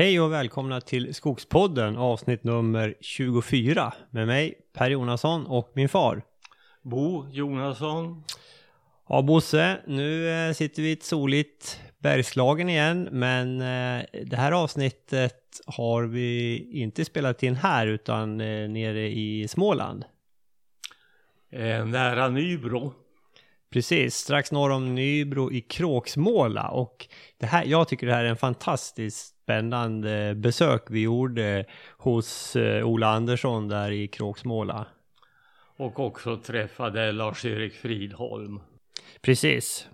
Hej och välkomna till Skogspodden avsnitt nummer 24 med mig Per Jonasson och min far. Bo Jonasson. Ja Bosse, nu eh, sitter vi i ett soligt Bergslagen igen men eh, det här avsnittet har vi inte spelat in här utan eh, nere i Småland. Nära Nybro. Precis, strax norr om Nybro i Kråksmåla och det här, jag tycker det här är en fantastiskt spännande besök vi gjorde hos eh, Ola Andersson där i Kråksmåla. Och också träffade Lars-Erik Fridholm. Precis.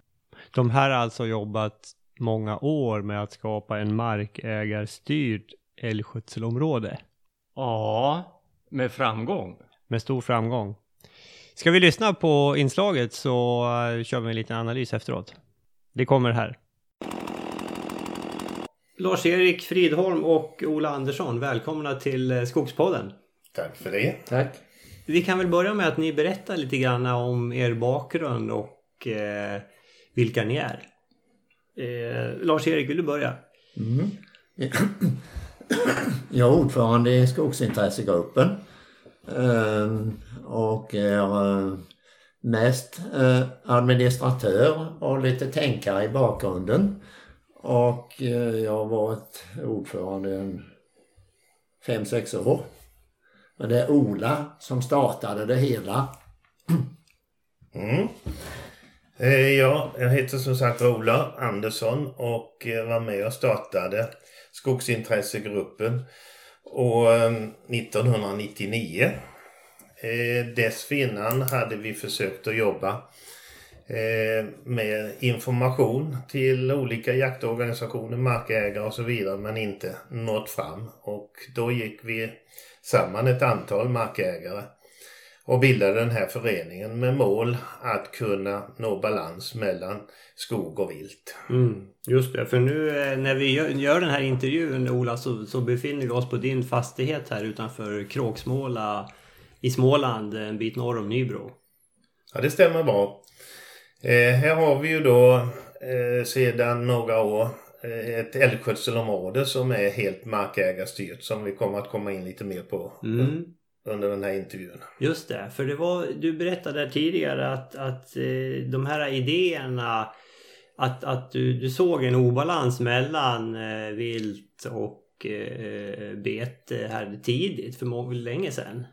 De här har alltså jobbat många år med att skapa en markägarstyrd älgskötselområde. Ja, med framgång. Med stor framgång. Ska vi lyssna på inslaget så uh, kör vi en liten analys efteråt. Det kommer här. Lars-Erik Fridholm och Ola Andersson, välkomna till eh, Skogspodden. Tack för det. Tack. Vi kan väl börja med att ni berättar lite grann om er bakgrund och eh, vilka ni är. Eh, Lars-Erik, vill du börja? Mm. Jag är ordförande i skogsintressegruppen Ehm, och är eh, mest eh, administratör och lite tänkare i bakgrunden. Och eh, jag har varit ordförande i fem sex år. Men det är Ola som startade det hela. Mm. Ja, jag heter som sagt Ola Andersson och var med och startade skogsintressegruppen och, ehm, 1999. Eh, dessförinnan hade vi försökt att jobba eh, med information till olika jaktorganisationer, markägare och så vidare men inte nått fram. Och då gick vi samman ett antal markägare och bildade den här föreningen med mål att kunna nå balans mellan skog och vilt. Mm, just det, för nu eh, när vi gör, gör den här intervjun Ola så, så befinner vi oss på din fastighet här utanför Kråksmåla i Småland en bit norr om Nybro. Ja, det stämmer bra. Eh, här har vi ju då eh, sedan några år eh, ett älgskötselområde som är helt markägarstyrt som vi kommer att komma in lite mer på Mm. Under den här intervjun. Just det, för det var, du berättade tidigare att, att eh, de här idéerna att, att du, du såg en obalans mellan eh, vilt och eh, bete här tidigt, för många, länge sedan.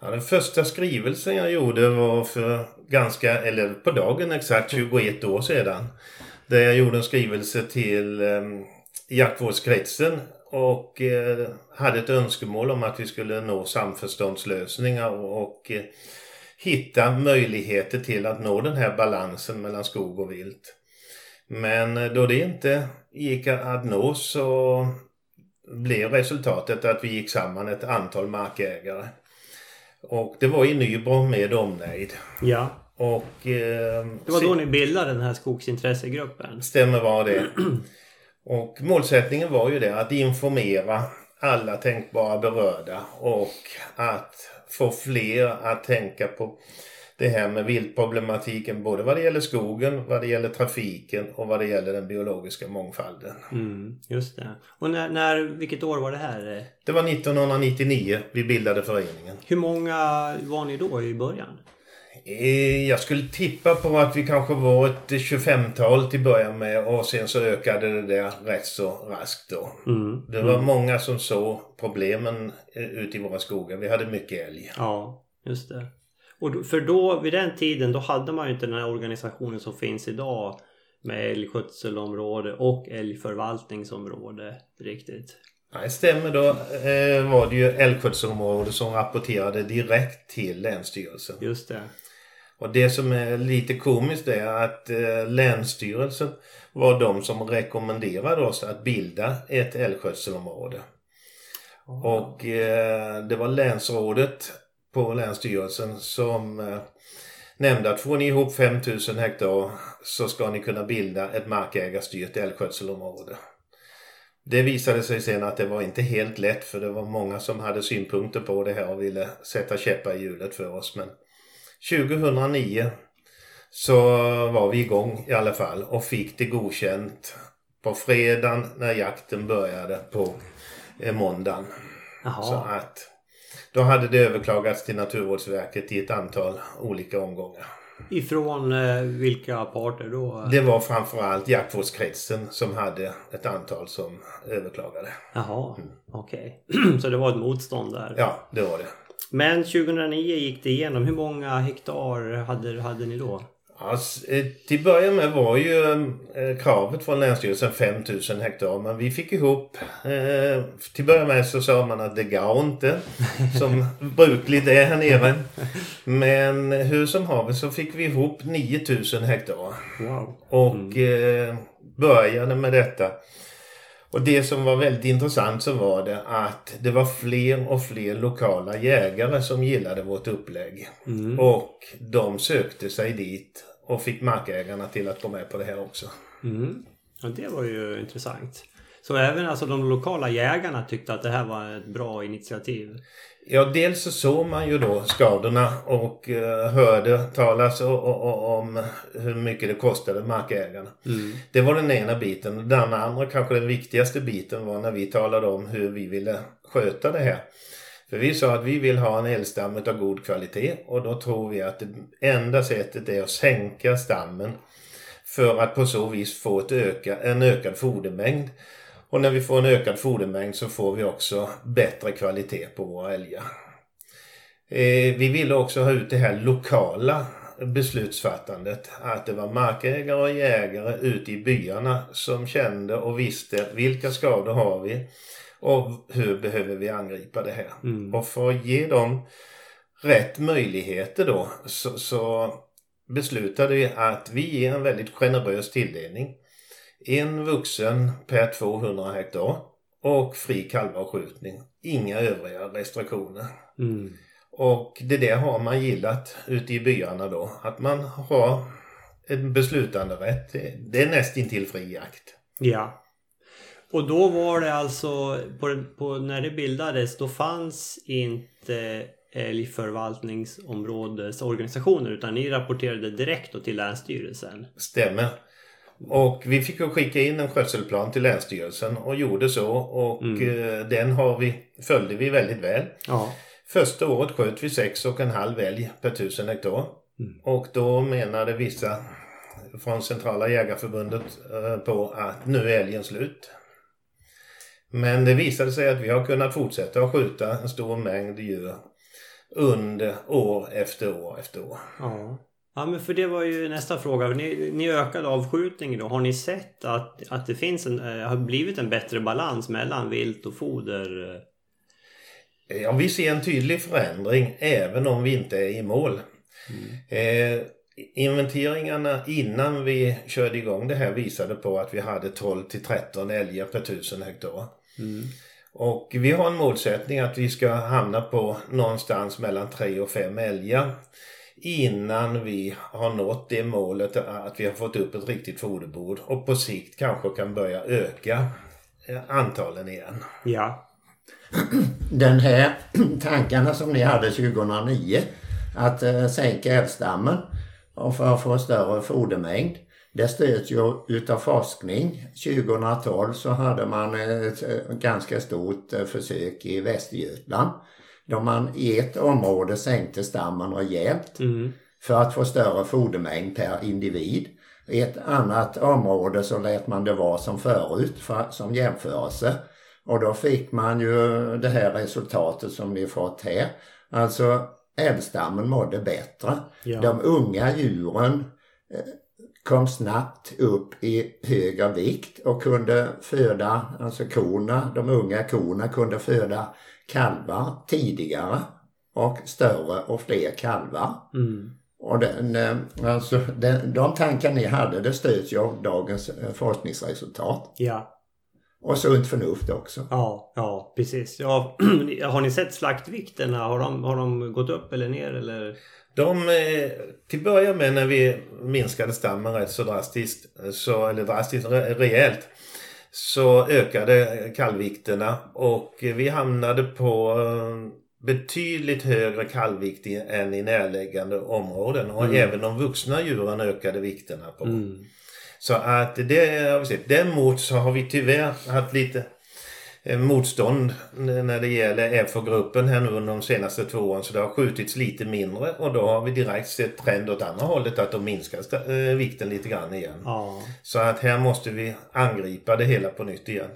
Ja, den första skrivelsen jag gjorde var för ganska, eller på dagen exakt 21 år sedan. Där jag gjorde en skrivelse till eh, jaktvårdskretsen och eh, hade ett önskemål om att vi skulle nå samförståndslösningar och, och eh, hitta möjligheter till att nå den här balansen mellan skog och vilt. Men eh, då det inte gick att nå så blev resultatet att vi gick samman ett antal markägare. Och det var i Nybro med omnejd. Ja, Och... Eh, det var då ni bildade den här skogsintressegruppen. Stämmer var det. Och målsättningen var ju det att informera alla tänkbara berörda och att få fler att tänka på det här med viltproblematiken både vad det gäller skogen, vad det gäller trafiken och vad det gäller den biologiska mångfalden. Mm, just det. Och när, när, vilket år var det här? Det var 1999 vi bildade föreningen. Hur många var ni då i början? Eh, Jag skulle tippa på att vi kanske var ett 25-tal till början med och sen så ökade det där rätt så raskt då. Mm. Det var många som såg problemen eh, ute i våra skogar. Vi hade mycket älg. Ja, just det. Och då, för då, vid den tiden, då hade man ju inte den här organisationen som finns idag med älgskötselområde och älgförvaltningsområde riktigt. Nej, stämmer då eh, var det ju älgskötselområdet som rapporterade direkt till Länsstyrelsen. Just det. Och det som är lite komiskt är att eh, Länsstyrelsen var de som rekommenderade oss att bilda ett älgskötselområde. Och eh, det var länsrådet på Länsstyrelsen som eh, nämnde att får ni ihop 5000 hektar så ska ni kunna bilda ett markägarstyrt älgskötselområde. Det visade sig sen att det var inte helt lätt för det var många som hade synpunkter på det här och ville sätta käppar i hjulet för oss. Men 2009 så var vi igång i alla fall och fick det godkänt på fredagen när jakten började på eh, måndagen. Så Jaha. att då hade det överklagats till Naturvårdsverket i ett antal olika omgångar. Ifrån eh, vilka parter då? Det var framförallt jaktvårdskretsen som hade ett antal som överklagade. Jaha, okej. Så det var ett motstånd där. Ja, det var det. Men 2009 gick det igenom. Hur många hektar hade, hade ni då? S- eh, till början med var ju eh, kravet från Länsstyrelsen 5000 hektar men vi fick ihop eh, till början med så sa man att det går inte som brukligt är här nere. Men hur som haver så fick vi ihop 9000 hektar Wow. och eh, började med detta. Och det som var väldigt intressant så var det att det var fler och fler lokala jägare som gillade vårt upplägg. Mm. Och de sökte sig dit och fick markägarna till att gå med på det här också. Mm. Ja, det var ju intressant. Så även alltså de lokala jägarna tyckte att det här var ett bra initiativ? Ja, dels så såg man ju då skadorna och eh, hörde talas o- o- o- om hur mycket det kostade markägarna. Mm. Det var den ena biten. Den andra, kanske den viktigaste biten, var när vi talade om hur vi ville sköta det här. För vi sa att vi vill ha en älgstam av god kvalitet och då tror vi att det enda sättet är att sänka stammen för att på så vis få ett öka, en ökad fodermängd. Och när vi får en ökad fodermängd så får vi också bättre kvalitet på våra älgar. Eh, vi ville också ha ut det här lokala beslutsfattandet. Att det var markägare och jägare ute i byarna som kände och visste vilka skador har vi och hur behöver vi angripa det här. Mm. Och för att ge dem rätt möjligheter då så, så beslutade vi att vi ger en väldigt generös tilldelning. En vuxen per 200 hektar och fri kalvavskjutning. Inga övriga restriktioner. Mm. Och det där har man gillat ute i byarna då. Att man har en beslutande rätt. Det- är nästintill fri jakt. Ja. Och då var det alltså, på, på, när det bildades, då fanns inte älgförvaltningsområdesorganisationer utan ni rapporterade direkt till Länsstyrelsen. Stämmer. Och vi fick ju skicka in en skötselplan till Länsstyrelsen och gjorde så. Och eh, den har vi, följde vi väldigt väl. Ja. Första året sköt vi sex och en halv älg per tusen hektar. Och då menade vissa från Centrala Jägarförbundet eh, på att nu är älgen slut. Men det visade sig att vi har kunnat fortsätta att skjuta en stor mängd djur under år efter år efter år. Ja. Ja men för det var ju nästa fråga. Ni, ni ökade avskjutningen då. Har ni sett att, att det finns en, eh, har blivit en bättre balans mellan vilt och foder? eh? Ja, vi ser en tydlig förändring även om vi inte är i mål. Eh, inventeringarna innan vi körde igång det här visade på att vi hade 12 till 13 älgar per tusen hektar. Mm. Och vi har en målsättning att vi ska hamna på någonstans mellan 3 och 5 älgar innan vi har nått det målet att vi har fått upp ett riktigt foderbord och på sikt kanske kan börja öka eh, antalen igen. Ja. Den här tankarna som ni hade 2009 att eh, sänka älgstammen och för att få större fodermängd. Det stöds ju utav forskning. 2012 så hade man ett eh, ganska stort eh, försök i Västergötland. Då man i ett område sänkte stammen rejält Mm. för att få större fodermängd per individ. I ett annat område så lät man det vara som förut för, som jämförelse. Och då fick man ju det här resultatet som ni fått här. Alltså älgstammen mådde bättre. Ja. De unga djuren eh, kom snabbt upp i högre vikt och kunde föda, alltså korna, de unga korna kunde föda kalvar tidigare och större och fler kalvar. Mm. Och den, eh, alltså, den, de tankar ni hade det stöds ju av dagens eh, forskningsresultat. Ja. Och sunt förnuft också. Ja, ja precis. Ja, har ni sett slaktvikterna? Har de, har de gått upp eller ner eller? De, eh, till början med när vi minskade stammen rätt så drastiskt, så, eller drastiskt re- rejält, så ökade kallvikterna och vi hamnade på eh, betydligt högre kallvikt än i närliggande områden och Mm. även de vuxna djuren ökade vikterna på. Mm. Så att det har vi sett. Däremot så har vi tyvärr haft lite motstånd när det gäller FH-gruppen här nu under de senaste två åren. Så det har skjutits lite mindre och då har vi direkt sett trend åt andra hållet att de minskar eh, vikten lite grann igen. Ja. Så att här måste vi angripa det hela på nytt igen.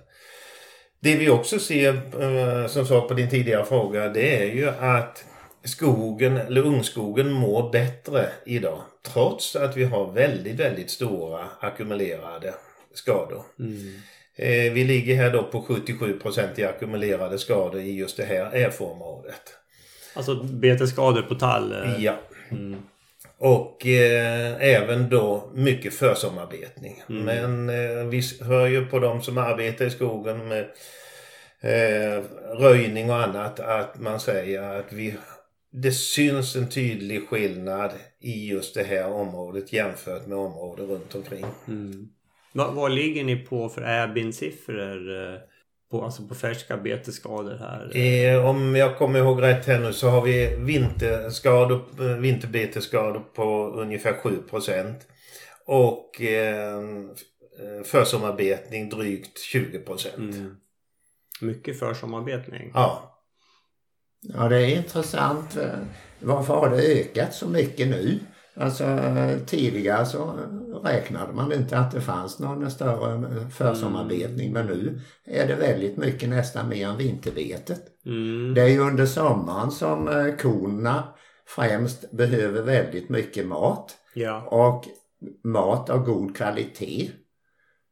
Det vi också ser, eh, som svar på din tidigare fråga, det är ju att skogen, eller ungskogen mår bättre idag. Trots att vi har väldigt, väldigt stora ackumulerade skador. Mm. Eh, Vi ligger här då på 77 i ackumulerade skador i just det här erfaområdet. Alltså betesskador på tall. eh, Ja. Mm. Och eh, även då mycket försommarbetning. Mm. Men eh, vi hör ju på de som arbetar i skogen med eh, röjning och annat att man säger att vi det syns en tydlig skillnad i just det här området jämfört med områden runt omkring. Mm. Vad, vad ligger ni på för Airbin-siffror? eh, På, alltså på färska betesskador här? Eh, om jag kommer ihåg rätt här nu så har vi vinterskador, eh, vinterbetesskador på ungefär 7% Och eh, försommarbetning drygt 20 Mm. Mycket försommarbetning. Ja. Ja, det är intressant. Varför har det ökat så mycket nu? Alltså tidigare så räknade man inte att det fanns någon större försommarbetning men nu är det väldigt mycket nästan mer än vinterbetet. Mm. Det är ju under sommaren som eh, korna främst behöver väldigt mycket mat Ja. och mat av god kvalitet.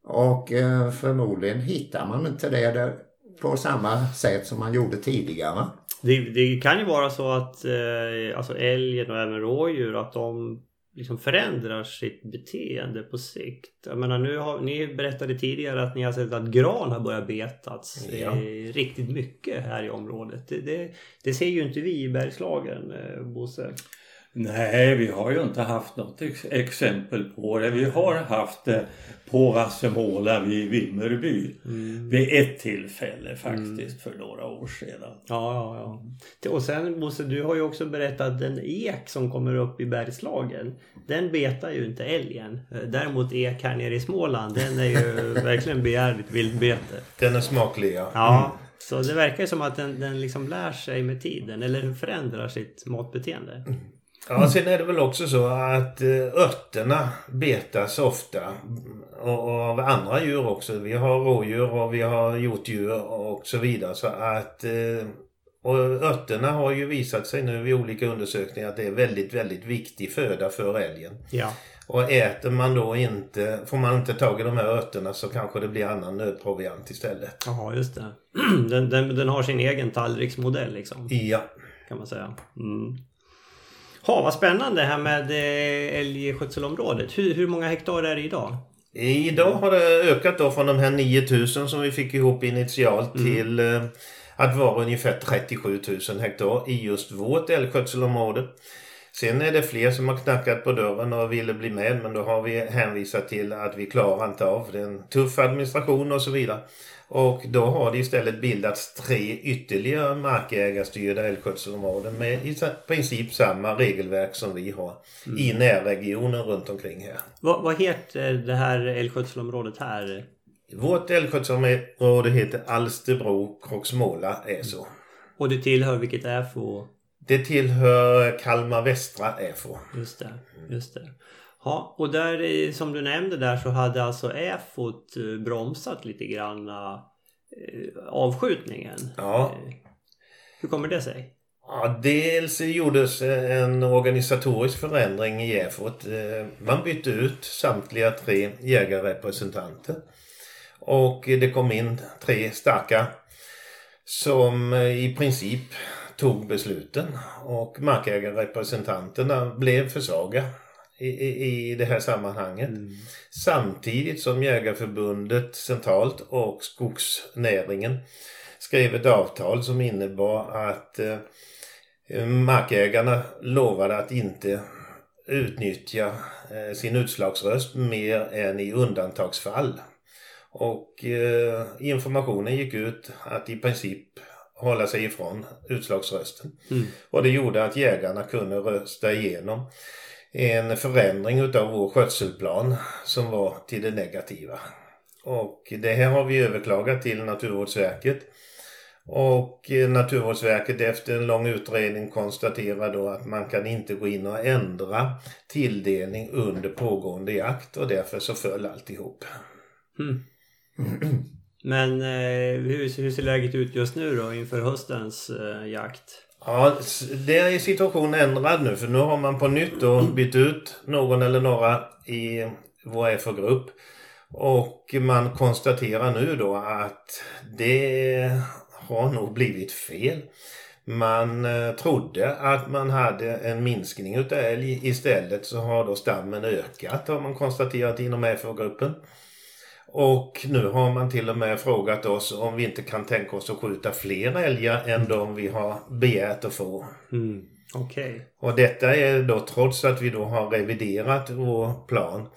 Och eh, förmodligen hittar man inte det på samma sätt som man gjorde tidigare. Det, det kan ju vara så att eh, alltså älgen och även rådjur att de liksom förändrar sitt beteende på sikt. Jag menar nu har ni berättade tidigare att ni har sett att gran har börjat betats Ja. eh, riktigt mycket här i området. Det, det, det ser ju inte vi i Bergslagen, eh, Bosse. Nej, vi har ju inte haft något ex exempel på det. Vi har haft det på Rassemåla vid Vimmerby. Vid ett tillfälle faktiskt för några år sedan. Ja, ja, ja. Och sen Bosse, du har ju också berättat den ek som kommer upp i Bergslagen. Den betar ju inte älgen. Eh, Däremot ek här nere i Småland, den är ju verkligen begärligt vildbete. Den är smaklig ja. Ja, så det verkar ju som att den, den liksom lär sig med tiden eller förändrar sitt matbeteende. Ja, sen är det väl också så att eh, örterna betas ofta. Och, av andra djur också. Vi har rådjur och vi har hjortdjur och så vidare. Så att eh, och örterna har ju visat sig nu vid olika undersökningar att det är väldigt, väldigt viktig föda för älgen. Ja. Och äter man då inte, får man inte tag i de här örterna så kanske det blir annan nödproviant istället. Jaha, just det. Den, den, den har sin egen tallriksmodell liksom. Ja. Kan man säga. Mm. Ha, vad spännande här med eh, älgskötselområdet. Hur, hur många hektar är det idag? Idag har det ökat då från de här 9000 som vi fick ihop initialt till eh, att vara ungefär 37 000 hektar i just vårt älgskötselområde. Sen är det fler som har knackat på dörren och ville bli med men då har vi hänvisat till att vi klarar inte av det. är en tuff administration och så vidare. Och då har det istället bildats tre ytterligare markägarstyrda älgskötselområden med i princip samma regelverk som vi har i närregionen runt omkring här. Vad, vad heter det här älgskötselområdet här? Vårt älgskötselområde heter Alsterbro Kroksmåla Äso. Och det tillhör vilket FO? Det tillhör Kalmar Västra Äfo. Just det, just det. Ja, och där eh, som du nämnde där så hade alltså EFOT eh, bromsat lite grann eh, avskjutningen. Ja. Hur kommer det sig? Ja, dels gjordes en organisatorisk förändring i Äfot. Eh, Man bytte ut samtliga tre jägarrepresentanter. Och det kom in tre starka som i princip tog besluten. Och markägarrepresentanterna blev för svaga i, i, i det här sammanhanget. Samtidigt som Jägarförbundet centralt och skogsnäringen skrev ett avtal som innebar att eh, markägarna lovade att inte utnyttja eh, sin utslagsröst mer än i undantagsfall. Och eh, informationen gick ut att i princip hålla sig ifrån utslagsrösten. Mm. Och det gjorde att jägarna kunde rösta igenom en förändring utav vår skötselplan som var till det negativa. Och det här har vi överklagat till Naturvårdsverket. Och eh, Naturvårdsverket efter en lång utredning konstaterar då att man kan inte gå in och ändra tilldelning under pågående jakt och därför så föll alltihop. Mm. Men eh, hur, hur ser läget ut just nu då inför höstens eh, jakt? Ja, det är situationen ändrad nu för nu har man på nytt då bytt ut någon eller några i vår FO-grupp. Och man konstaterar nu då att det har nog blivit fel. Man eh, trodde att man hade en minskning utav älg. Istället så har då stammen ökat har man konstaterat inom FO-gruppen. Och nu har man till och med frågat oss om vi inte kan tänka oss att skjuta fler älgar än de vi har begärt att få. Mm. Okej. Okay. Och detta är då trots att vi då har reviderat vår plan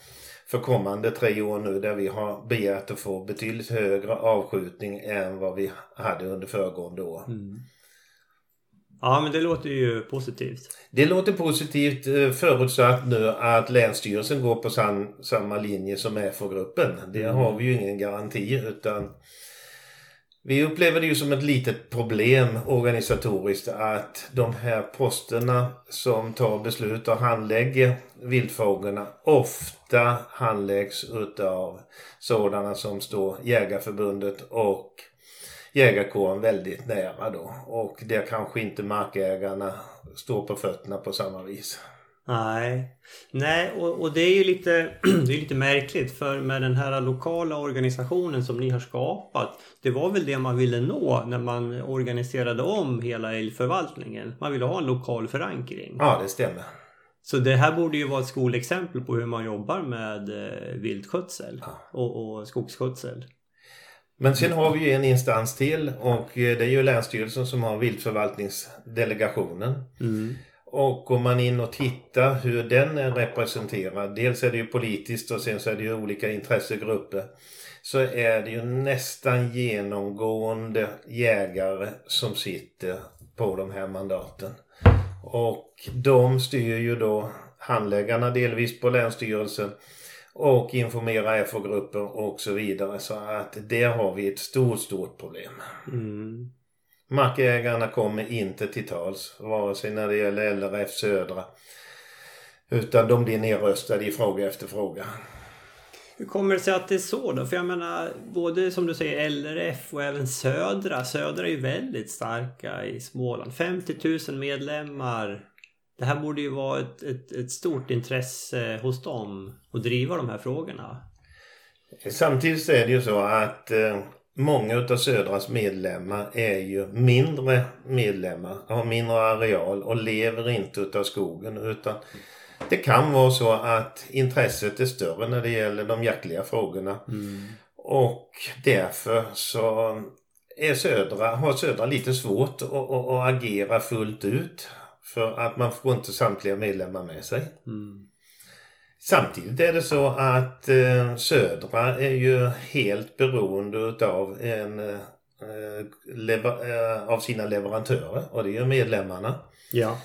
för kommande tre år nu där vi har begärt att få betydligt högre avskjutning än vad vi hade under föregående år. Mm. Ja men det låter ju positivt. Det låter positivt eh, förutsatt nu att Länsstyrelsen går på sam, samma linje som FO-gruppen. Det mm. har vi ju ingen garanti utan vi upplever det ju som ett litet problem organisatoriskt att de här posterna som tar beslut och handlägger viltfrågorna ofta handläggs utav sådana som står Jägarförbundet och jägarkåren väldigt nära då. Och där kanske inte markägarna står på fötterna på samma vis. Nej, Nej och, och det är ju lite, det är lite märkligt för med den här lokala organisationen som ni har skapat. Det var väl det man ville nå när man organiserade om hela älgförvaltningen. Man ville ha en lokal förankring. Ja, det stämmer. Så det här borde ju vara ett skolexempel på hur man jobbar med eh, viltskötsel och, och skogsskötsel. Men sen har vi ju en instans till och eh, det är ju Länsstyrelsen som har viltförvaltningsdelegationen. Mm. Och går man in och tittar hur den är representerad, dels är det ju politiskt och sen så är det ju olika intressegrupper. Så är det ju nästan genomgående jägare som sitter på de här mandaten. Och de styr ju då handläggarna delvis på Länsstyrelsen och informera FO-grupper och så vidare. Så att där har vi ett stort, stort problem. Mm. Markägarna kommer inte till tals, vare sig när det gäller LRF Södra. Utan de blir nedröstade i fråga efter fråga. Hur kommer det sig att det är så då? För jag menar, både som du säger LRF och även Södra. Södra är ju väldigt starka i Småland. 50 000 medlemmar. Det här borde ju vara ett, ett, ett stort intresse hos dem att driva de här frågorna. Samtidigt är det ju så att eh, många utav Södras medlemmar är ju mindre medlemmar, har mindre areal och lever inte utav skogen utan det kan vara så att intresset är större när det gäller de jaktliga frågorna. Mm. Och därför så är Södra, har Södra lite svårt att, att, att, agera fullt ut. För att man får inte samtliga medlemmar med sig. Mm. Samtidigt är det så att eh, Södra är ju helt beroende utav en eh, lever, eh, av sina leverantörer och det är ju medlemmarna. Ja.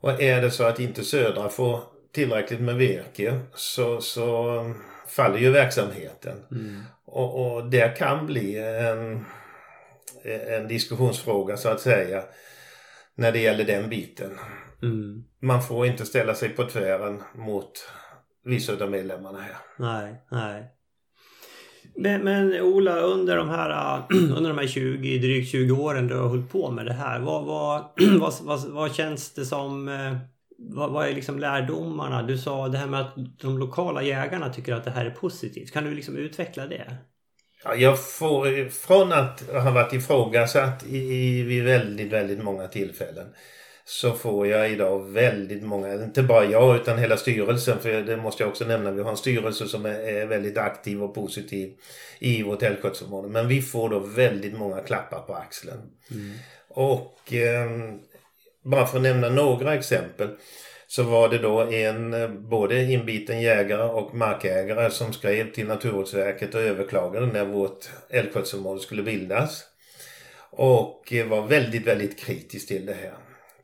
Och är det så att inte Södra får tillräckligt med virke så, så faller ju verksamheten. Mm. Och, och det kan bli en, en diskussionsfråga så att säga när det gäller den biten. Mm. Man får inte ställa sig på tvären mot vissa av medlemmarna här. Nej, nej. Men, men Ola, under de, här, under de här 20, drygt 20 åren du har hållit på med det här. Vad, vad, vad, vad, vad känns det som... Eh, vad, vad, är liksom lärdomarna? Du sa det här med att de lokala jägarna tycker att det här är positivt. Kan du liksom utveckla det? Ja, jag får från att ha varit ifrågasatt i, i, vid väldigt, väldigt många tillfällen så får jag idag väldigt många, inte bara jag utan hela styrelsen, för det måste jag också nämna, vi har en styrelse som är, är väldigt aktiv och positiv i vårt älgskötselområde. Men vi får då väldigt många klappar på axeln. Mm. Och eh, bara för att nämna några exempel så var det då en eh, både inbiten jägare och markägare som skrev till Naturvårdsverket och överklagade när vårt älgskötselområde skulle bildas. Och var väldigt, väldigt kritisk till det här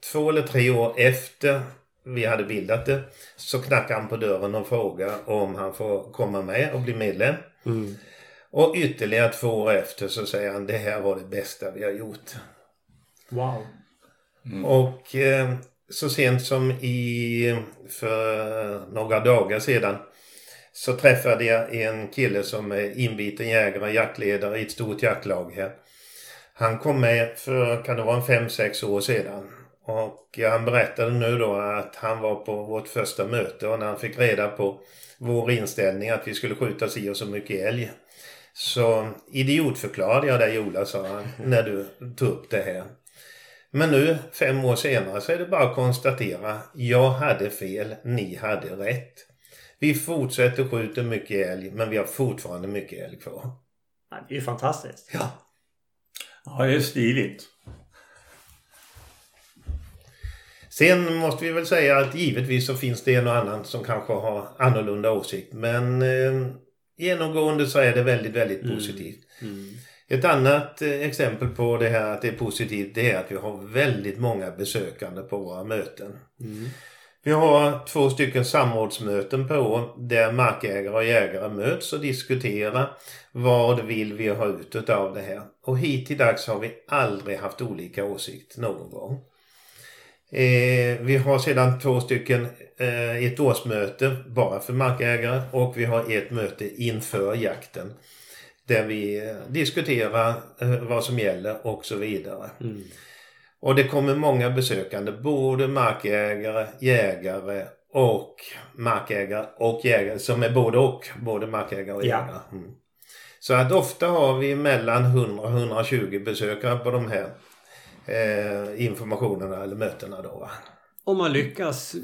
två eller tre år efter vi hade bildat det så knackade han på dörren och frågade om han får komma med och bli medlem. Mm. Och ytterligare två år efter så säger han det här var det bästa vi har gjort. Wow. Och eh, så sent som i för några dagar sedan så träffade jag en kille som är inbiten jägare och jaktledare i ett stort jaktlag här. Han kom med för, kan det vara en fem sex år sedan. Och han berättade nu då att han var på vårt första möte och när han fick reda på vår inställning att vi skulle skjuta si och så mycket älg. Så idiotförklarade jag dig Ola, sa han, när du tog upp det här. Men nu, fem år senare, så är det bara att konstatera. Jag hade fel, ni hade rätt. Vi fortsätter skjuta mycket älg, men vi har fortfarande mycket älg kvar. Ja, Det är ju fantastiskt. Ja. Ja, det är stiligt. Sen måste vi väl säga att givetvis så finns det en och annan som kanske har annorlunda åsikt. Men eh, genomgående så är det väldigt, väldigt positivt. Mm. Ett annat eh, exempel på det här att det är positivt det är att vi har väldigt många besökande på våra möten. Mm. Vi har två stycken samrådsmöten per år där markägare och jägare möts och diskuterar vad vill vi ha ut av det här. Och hittills har vi aldrig haft olika åsikt någon gång. Eh, vi har sedan två stycken eh, ett årsmöte bara för markägare och vi har ett möte inför jakten. Där vi diskuterar eh, vad som gäller och så vidare. Mm. Och det kommer många besökande, både markägare, jägare och markägare och jägare som är både och, både markägare och Ja. jägare. Mm. Så att ofta har vi mellan 100 och 120 besökare på de här eh, informationerna eller mötena då. va. Om man lyckas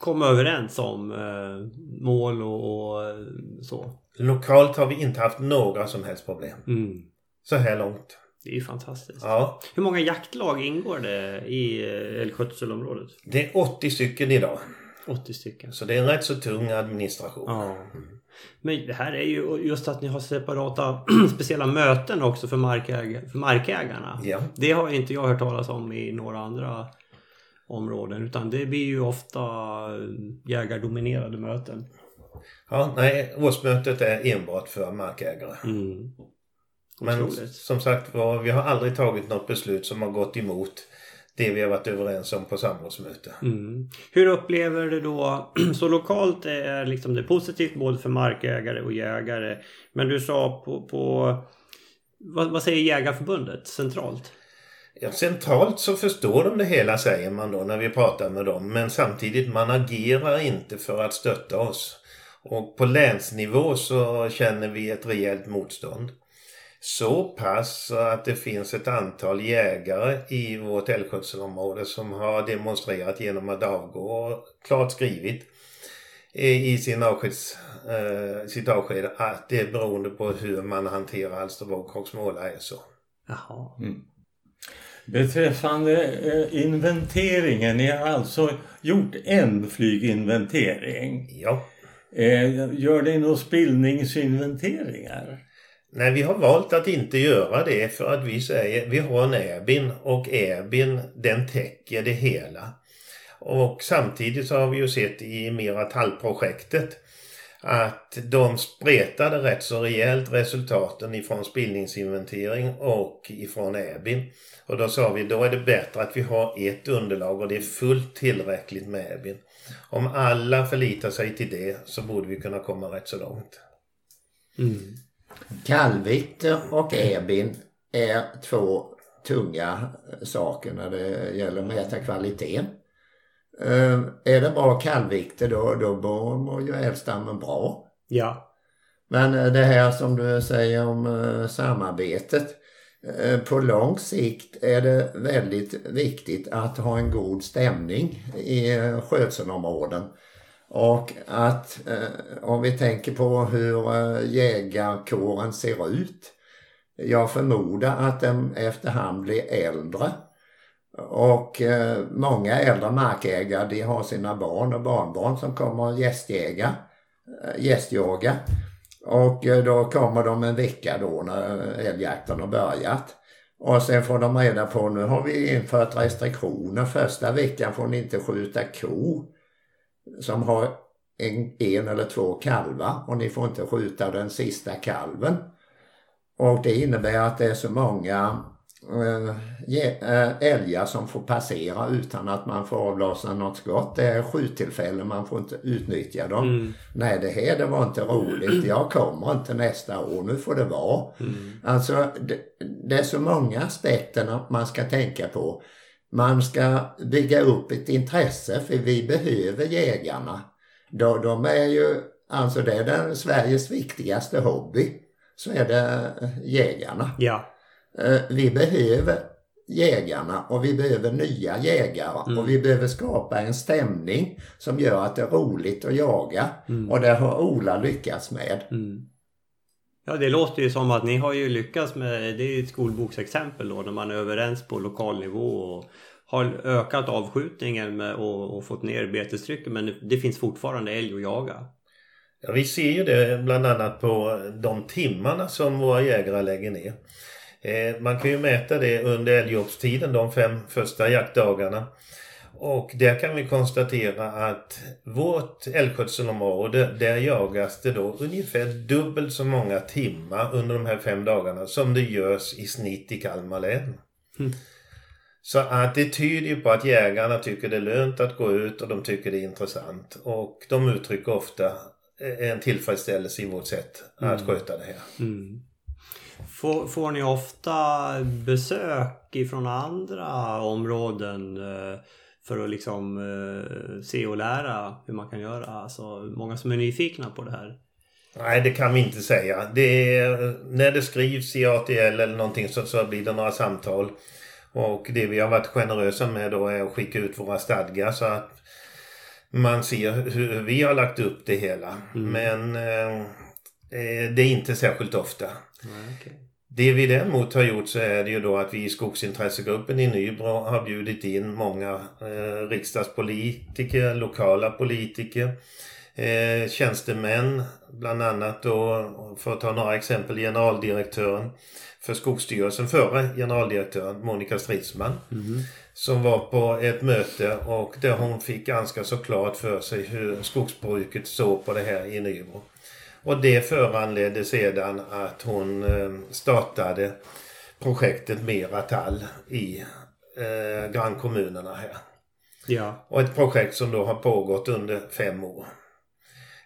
komma överens om eh, mål och, och eh, så. Lokalt har vi inte haft några som helst problem. Mm. Så här långt. Det är ju fantastiskt. Ja, Hur många jaktlag ingår det i eh, älgskötselområdet? det är 80 stycken idag. 80 stycken. Så det är en rätt så tung administration. Ja. Men det här är ju just att ni har separata speciella möten också för, markäg för markägarna. Ja. Det har inte jag hört talas om i några andra områden utan det blir ju ofta jägardominerade möten. Ja, nej, årsmötet är enbart för markägare. Mm. Men Otroligt. som sagt vi har aldrig tagit något beslut som har gått emot det vi har varit överens om på samrådsmöte. Mm. Hur upplever du då, så lokalt är liksom det positivt både för markägare och jägare. Men du sa på, på vad, vad säger Jägarförbundet centralt? Ja, centralt så förstår de det hela säger man då när vi pratar med dem. Men samtidigt, man agerar inte för att stötta oss. Och på länsnivå så känner vi ett rejält motstånd. Så pass att det finns ett antal jägare i vårt älgskötselområde som har demonstrerat genom att avgå och klart skrivit i sin avskeds, eh, sitt avsked att det är beroende på hur man hanterar Alstervåg och Småla är så. Jaha. Beträffande eh, inventeringen, ni har alltså gjort en flyginventering. Ja. Eh, gör ni några spillningsinventeringar? Nej, vi har valt att inte göra det för att vi säger vi har en Airbin och Airbin den täcker det hela. Och samtidigt så har vi ju sett i Miratal-projektet att de spretade rätt så rejält resultaten ifrån spillningsinventering och ifrån Airbin. Och då sa vi då är det bättre att vi har ett underlag och det är fullt tillräckligt med Airbin. Om alla förlitar sig till det så borde vi kunna komma rätt så långt. Mm. Kallvikt och ebin är två tunga saker när det gäller att mäta kvaliteten. Eh, Är det bra kallvikter då, då mår ju älgstammen bra. Ja. Men eh, det här som du säger om eh, samarbetet. På lång sikt är det väldigt viktigt att ha en god stämning i skötselområden. Och att om vi tänker på hur jägarkåren ser ut. Jag förmodar att den efterhand blir äldre. Och eh, många äldre markägare de har sina barn och barnbarn som kommer och gästjäga, eh, gästjaga. Och eh, då kommer de en vecka då när älgjakten har börjat. Och sen får de reda på nu har vi infört restriktioner. Första veckan får ni inte skjuta ko. som har en, en eller två kalvar och ni får inte skjuta den sista kalven. Och det innebär att det är så många älgar som får passera utan att man får avlossa något skott. Det är skjuttillfällen, man får inte utnyttja dem. Mm. Nej, det här det var inte roligt. Jag kommer inte nästa år, nu får det vara. Mm. Alltså, det, det, är så många aspekter man ska tänka på. Man ska bygga upp ett intresse för vi behöver jägarna. De, de är ju, alltså det är den Sveriges viktigaste hobby. Så är det jägarna. Ja. Eh, vi behöver jägarna och vi behöver nya jägare mm. och vi behöver skapa en stämning som gör att det är roligt att jaga. Mm. Och det har Ola lyckats med. Mm. Ja det låter ju som att ni har ju lyckats med, det är ett skolboksexempel då när man är överens på lokal nivå och har ökat avskjutningen med, och, och fått ner betestrycket men det finns fortfarande älg att jaga. Ja, vi ser ju det bland annat på de timmarna som våra jägare lägger ner. Eh, man kan ju mäta det under älgjobbstiden, de fem första jaktdagarna. Och där kan vi konstatera att vårt älgskötselområde, där jagas det då ungefär dubbelt så många timmar under de här fem dagarna som det görs i snitt i Kalmar län. Mm. Så att det tyder ju på att jägarna tycker det är lönt att gå ut och de tycker det är intressant. Och de uttrycker ofta en tillfredsställelse i vårt sätt att mm. sköta det här. Mm. Får, får ni ofta besök ifrån andra områden eh, för att liksom eh, se och lära hur man kan göra? Alltså många som är nyfikna på det här? Nej, det kan vi inte säga. Det är, när det skrivs i ATL eller någonting så, så blir det några samtal. Och det vi har varit generösa med då är att skicka ut våra stadgar så att man ser hur vi har lagt upp det hela. Mm. Men eh, eh det är inte särskilt ofta. Nej, okay. Det vi däremot har gjort så är det ju då att vi i skogsintressegruppen i Nybro har bjudit in många eh, riksdagspolitiker, lokala politiker, eh, tjänstemän, bland annat då, för att ta några exempel, generaldirektören för Skogsstyrelsen, före generaldirektören Monica Stridsman. Mm. Som var på ett möte och där hon fick ganska så klart för sig hur skogsbruket såg på det här i Nybro. Och det föranledde sedan att hon eh, startade projektet Meratal i eh, grannkommunerna här. Ja. Och ett projekt som då har pågått under fem år.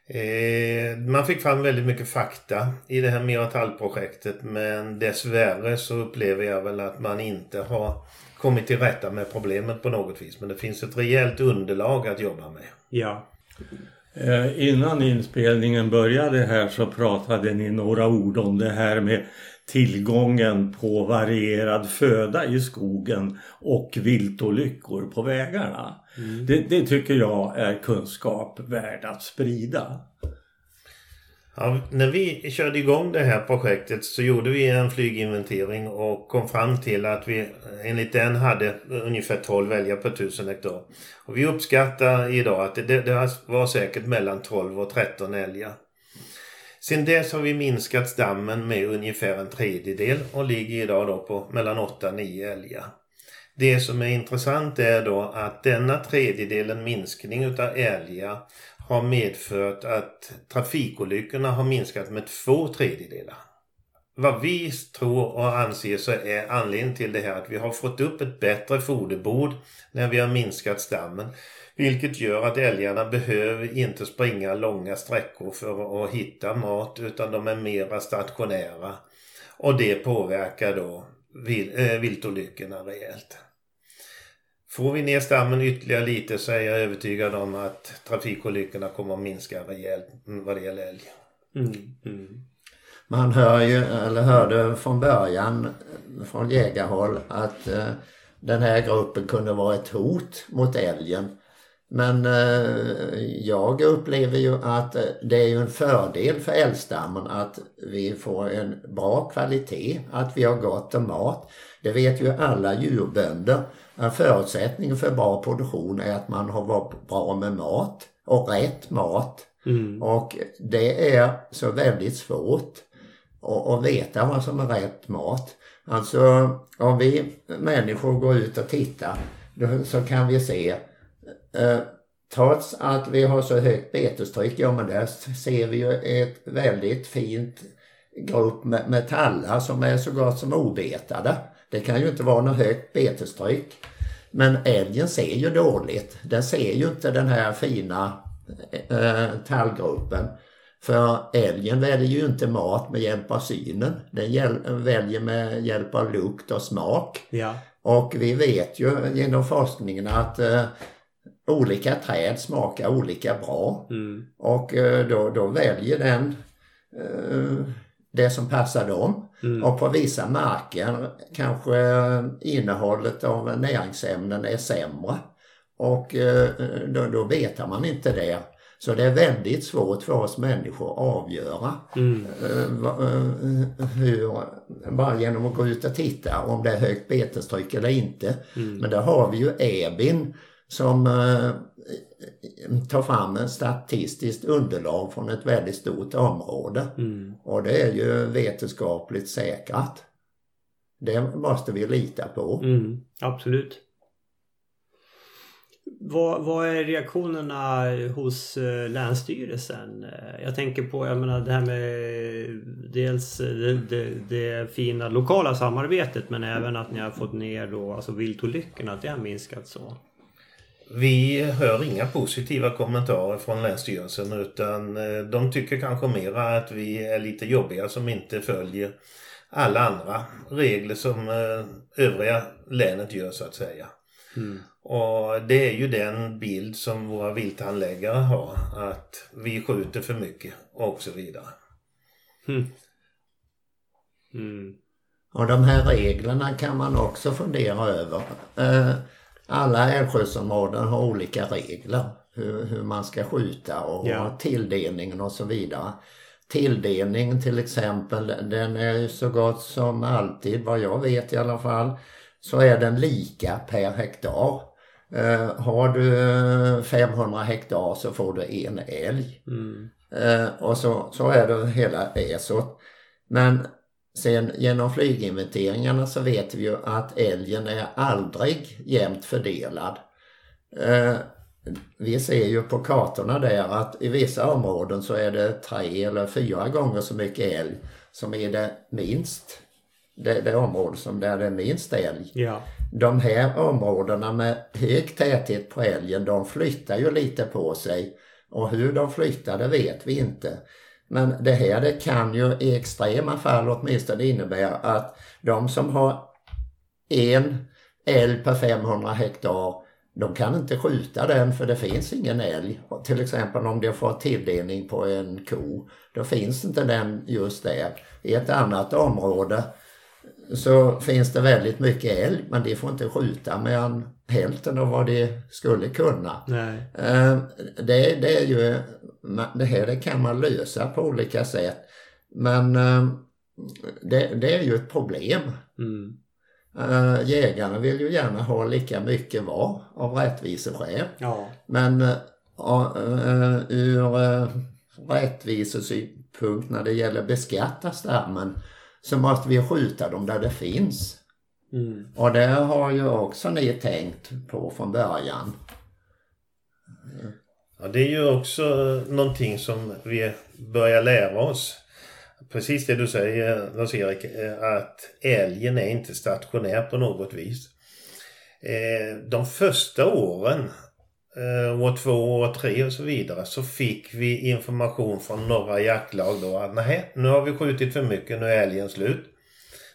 Eh, man fick fram väldigt mycket fakta i det här Miratal-projektet men dessvärre så upplever jag väl att man inte har kommit till rätta med problemet på något vis. Men det finns ett rejält underlag att jobba med. Ja. Eh, innan inspelningen började här så pratade ni några ord om det här med tillgången på varierad föda i skogen och viltolyckor på vägarna. Mm. Det, det, tycker jag är kunskap värd att sprida. Ja, när vi körde igång det här projektet så gjorde vi en flyginventering och kom fram till att vi enligt den hade ungefär 12 älgar per 1000 hektar. Och vi uppskattar idag att det, det var säkert mellan 12 och 13 älgar. Sen dess har vi minskat stammen med ungefär en tredjedel och ligger idag då på mellan 8-9 älgar. Det som är intressant är då att denna tredjedelen minskning utav älgar har medfört att trafikolyckorna har minskat med två tredjedelar. Vad vi tror och anser så är anledningen till det här att vi har fått upp ett bättre foderbord när vi har minskat stammen. Vilket gör att älgarna behöver inte springa långa sträckor för att hitta mat utan de är mera stationära. Och det påverkar då eh, viltolyckorna rejält. Får vi ner stammen ytterligare lite så är jag övertygad om att trafikolyckorna kommer att minska rejält vad det gäller älg. Mm. Mm. Man hör ju, eller hörde från början från jägarhåll att eh, den här gruppen kunde vara ett hot mot älgen. Men eh, jag upplever ju att eh, det är en fördel för älgstammen att vi får en bra kvalitet, att vi har gott om mat. Det vet ju alla djurbönder. En förutsättning för bra produktion är att man har bra med mat och rätt mat. Mm. Och det är så väldigt svårt att, att veta vad som är rätt mat. Alltså om vi människor går ut och tittar så kan vi se eh, trots att vi har så högt betestryck, ja men där ser vi ju ett väldigt fint grupp med, med tallar som är så gott som obetade. Det kan ju inte vara något högt betestryck. Men älgen ser ju dåligt. Den ser ju inte den här fina eh, tallgruppen. För älgen väljer ju inte mat med hjälp av synen. Den väljer med hjälp av lukt och smak. Ja. Och vi vet ju genom forskningen att eh, olika träd smakar olika bra. Mm. Och eh, då, då väljer den eh, det som passar dem. Mm. Och på vissa marker kanske innehållet av näringsämnen är sämre. Och eh, då, då vet man inte det. Så det är väldigt svårt för oss människor att avgöra Mm. eh, eh, hur, bara genom att gå ut och titta om det är högt betestryck eller inte. Mm. Men där har vi ju EBIN som eh, tar fram en statistiskt underlag från ett väldigt stort område. Mm. Och det är ju vetenskapligt säkrat. Det måste vi lita på. Mm. Absolut. Vad, vad är reaktionerna hos eh, Länsstyrelsen? Eh, Jag tänker på, jag menar det här med dels det, det, det fina lokala samarbetet men även att ni har fått ner då alltså viltolyckorna, att det har minskat så. Vi hör inga positiva kommentarer från Länsstyrelsen utan eh, de tycker kanske mera att vi är lite jobbiga som inte följer alla andra regler som eh, övriga länet gör så att säga. Mm. Och det är ju den bild som våra vilthandläggare har att vi skjuter för mycket och så vidare. Mm. Mm. Och de här reglerna kan man också fundera över. Eh, Alla älgskötselområden har olika regler. Hur, hur man ska skjuta och Ja. tilldelningen och så vidare. Tilldelningen till exempel, den är ju så gott som alltid, vad jag vet i alla fall, så är den lika per hektar. Eh, har du 500 hektar så får du en älg. Mm. Eh, och så, så är det hela ESOT. Men sen genom flyginventeringarna så vet vi ju att älgen är aldrig jämnt fördelad. Eh, vi ser ju på kartorna där att i vissa områden så är det tre eller fyra gånger så mycket älg som är det minst. Det, det område som där det är minst älg. Ja. De här områdena med hög täthet på älgen, de flyttar ju lite på sig. Och hur de flyttar, det vet vi inte. Men det här det kan ju i extrema fall åtminstone innebära att de som har en älg per 500 hektar, de kan inte skjuta den för det finns ingen älg. Till exempel om de får tilldelning på en ko, då finns inte den just där. I ett annat område så finns det väldigt mycket älg men de får inte skjuta mer än hälften av vad de skulle kunna. Eh, Det, det är ju, det här det kan man lösa på olika sätt. Men eh, det, det är ju ett problem. Mm. Eh, Jägarna vill ju gärna ha lika mycket var av rättviseskäl. Ja. Men eh, eh, ur rättvisesynpunkt när det gäller beskatta stammen så måste vi skjuta dem där det finns. Mm. Och det har ju också ni tänkt på från början. Ja, det är ju också någonting som vi börjar lära oss. Precis det du säger Lars-Erik, eh, att älgen är inte stationär på något vis. Eh, De första åren, eh, Eh, år två, år tre och så vidare, så fick vi information från några jaktlag då att nej, nu har vi skjutit för mycket, nu är älgen slut.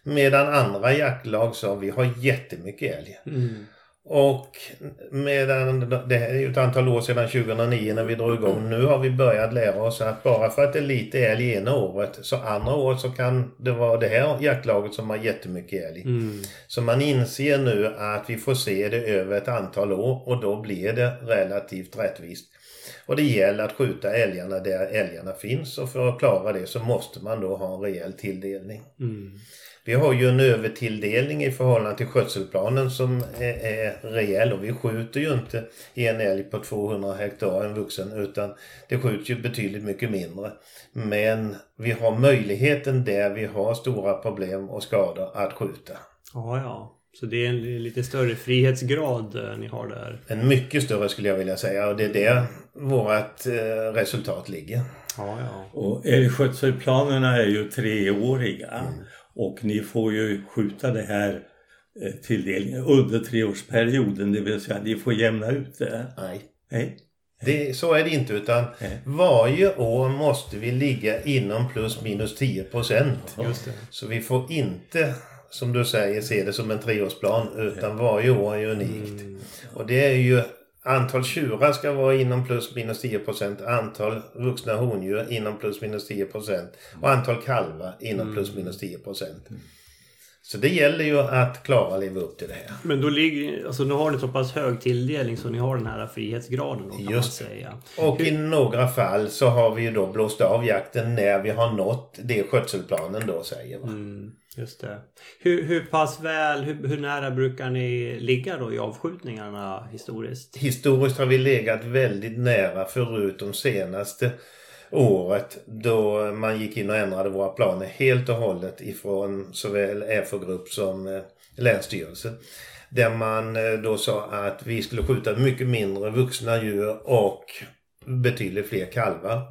Medan andra jaktlag sa vi har jättemycket älg. Mm. Och medan det här är ju ett antal år sedan 2009 när vi drog igång. Nu har vi börjat lära oss att bara för att det är lite älg ena året så andra året så kan det vara det här jaktlaget som har jättemycket älg. Mm. Så man inser nu att vi får se det över ett antal år och då blir det relativt rättvist. Och det gäller att skjuta älgarna där älgarna finns och för att klara det så måste man då ha en rejäl tilldelning. Mm. Vi har ju en övertilldelning i förhållande till skötselplanen som är, är rejäl och vi skjuter ju inte en älg på 200 hektar en vuxen utan det skjuts ju betydligt mycket mindre. Men vi har möjligheten där vi har stora problem och skador att skjuta. Ja, ja. Så det är en lite större frihetsgrad eh, ni har där. En mycket större skulle jag vilja säga och det är där vårt eh, resultat ligger. Ja, ja. Och älgskötselplanerna är ju treåriga och ni får ju skjuta det här eh, tilldelningen under treårsperioden, det vill säga ni får jämna ut det. Nej. Nej. Det, så är det inte utan Nej. varje år måste vi ligga inom plus minus 10 procent. Så vi får inte, som du säger, se det som en treårsplan utan varje år är unikt. Och det är ju antal tjurar ska vara inom plus minus 10 procent, antal vuxna hondjur inom plus minus 10 procent och antal kalvar inom plus minus 10 procent. Så det gäller ju att klara att leva upp till det här. Men då ligger, alltså nu har ni så pass hög tilldelning så ni har den här frihetsgraden då, kan Just man säga. Och i några fall så har vi ju då blåst av jakten när vi har nått det skötselplanen då säger. Va? Mm, just det. Hur, hur pass väl, hur, hur nära brukar ni ligga då i avskjutningarna historiskt? Historiskt har vi legat väldigt nära förutom senaste året då man gick in och ändrade våra planer helt och hållet ifrån såväl FO-grupp som eh, länsstyrelse. Länsstyrelsen. Där man eh, då sa att vi skulle skjuta mycket mindre vuxna djur och betydligt fler kalvar.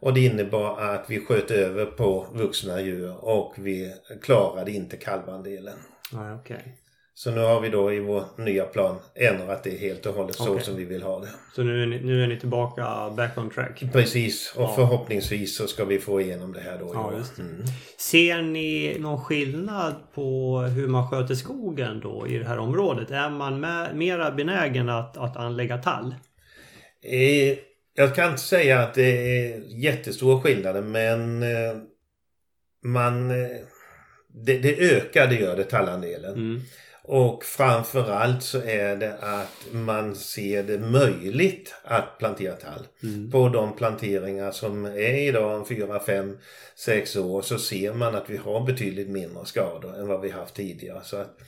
Och det innebar att vi sköt över på vuxna djur och vi klarade inte kalvandelen. Nej, okej. Så nu har vi då i vår nya plan ändrat det helt och hållet så som vi vill ha det. Så nu är, ni, nu är ni tillbaka back on track? Precis, och Ja. förhoppningsvis så ska vi få igenom det här då Ja, det. Mm. Ser ni någon skillnad på hur man sköter skogen då i det här området? Är man med, mera benägen att, att anlägga tall? Eh, jag kan inte säga att det är jättestora skillnader men eh, man... Eh, det, det ökar, det gör det, tallandelen. Mm. Och framförallt så är det att man ser det möjligt att plantera tall. Mm. På de planteringar som är idag, 4, 5, 6 år, så ser man att vi har betydligt mindre skador än vad vi haft tidigare. Så att